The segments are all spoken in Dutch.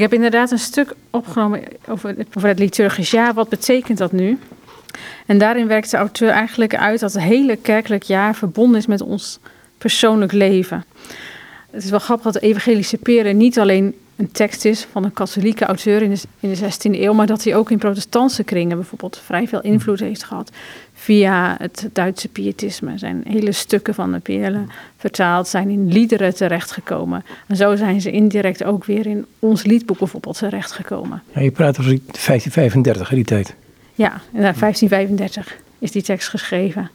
Ik heb inderdaad een stuk opgenomen over, over het liturgisch jaar. Wat betekent dat nu? En daarin werkt de auteur eigenlijk uit dat het hele kerkelijk jaar verbonden is met ons persoonlijk leven. Het is wel grappig dat de evangelische peren niet alleen een tekst is van een katholieke auteur in de, in de 16e eeuw, maar dat hij ook in protestantse kringen bijvoorbeeld vrij veel invloed heeft gehad. Via het Duitse pietisme zijn hele stukken van de Perle vertaald, zijn in liederen terechtgekomen. En zo zijn ze indirect ook weer in ons liedboek bijvoorbeeld terechtgekomen. Ja, je praat over 1535, die tijd. Ja, 1535 is die tekst geschreven.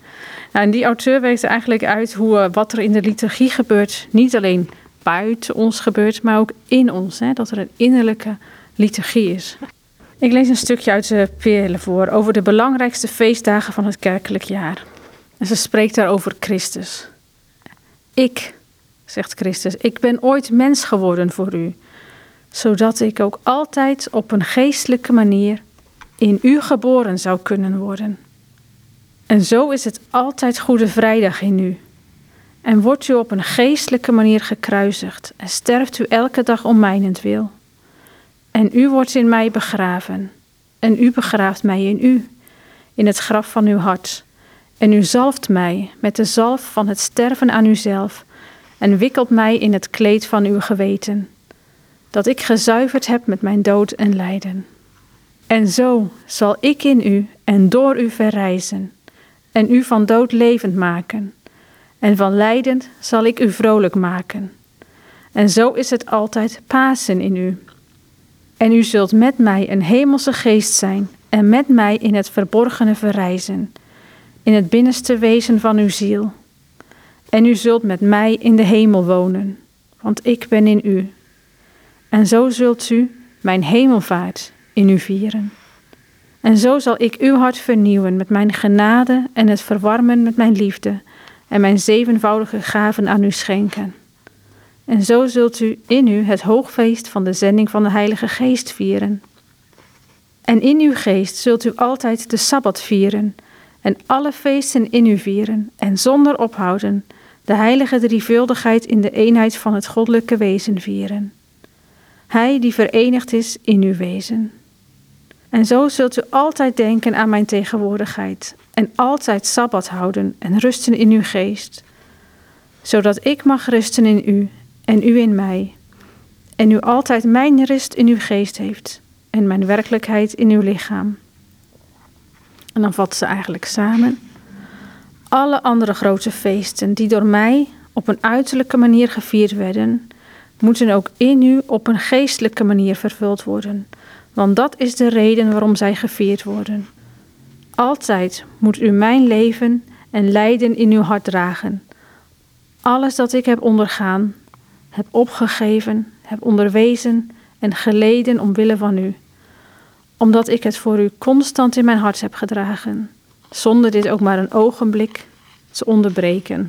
Nou, en die auteur werkt eigenlijk uit hoe, eh, wat er in de liturgie gebeurt, niet alleen buiten ons gebeurt, maar ook in ons. Hè, dat er een innerlijke liturgie is. Ik lees een stukje uit de Perle voor over de belangrijkste feestdagen van het kerkelijk jaar. En ze spreekt daar over Christus. Ik, zegt Christus, ik ben ooit mens geworden voor u, zodat ik ook altijd op een geestelijke manier in u geboren zou kunnen worden. En zo is het altijd Goede Vrijdag in u. En wordt u op een geestelijke manier gekruisigd en sterft u elke dag om mijnentwil. En u wordt in mij begraven, en u begraaft mij in u, in het graf van uw hart. En u zalft mij met de zalf van het sterven aan uzelf, en wikkelt mij in het kleed van uw geweten, dat ik gezuiverd heb met mijn dood en lijden. En zo zal ik in u en door u verrijzen, en u van dood levend maken, en van lijden zal ik u vrolijk maken. En zo is het altijd Pasen in u. En u zult met mij een hemelse geest zijn, en met mij in het verborgene verrijzen, in het binnenste wezen van uw ziel. En u zult met mij in de hemel wonen, want ik ben in u. En zo zult u mijn hemelvaart in u vieren. En zo zal ik uw hart vernieuwen met mijn genade en het verwarmen met mijn liefde en mijn zevenvoudige gaven aan u schenken. En zo zult u in u het hoogfeest van de zending van de Heilige Geest vieren. En in uw geest zult u altijd de Sabbat vieren en alle feesten in u vieren en zonder ophouden de heilige drievuldigheid in de eenheid van het goddelijke wezen vieren. Hij die verenigd is in uw wezen. En zo zult u altijd denken aan mijn tegenwoordigheid en altijd sabbat houden en rusten in uw geest, zodat ik mag rusten in u en u in mij, en u altijd mijn rust in uw geest heeft en mijn werkelijkheid in uw lichaam. En dan vat ze eigenlijk samen. Alle andere grote feesten die door mij op een uiterlijke manier gevierd werden, moeten ook in u op een geestelijke manier vervuld worden want dat is de reden waarom zij gevierd worden. Altijd moet u mijn leven en lijden in uw hart dragen. Alles dat ik heb ondergaan, heb opgegeven, heb onderwezen en geleden omwille van u, omdat ik het voor u constant in mijn hart heb gedragen, zonder dit ook maar een ogenblik te onderbreken.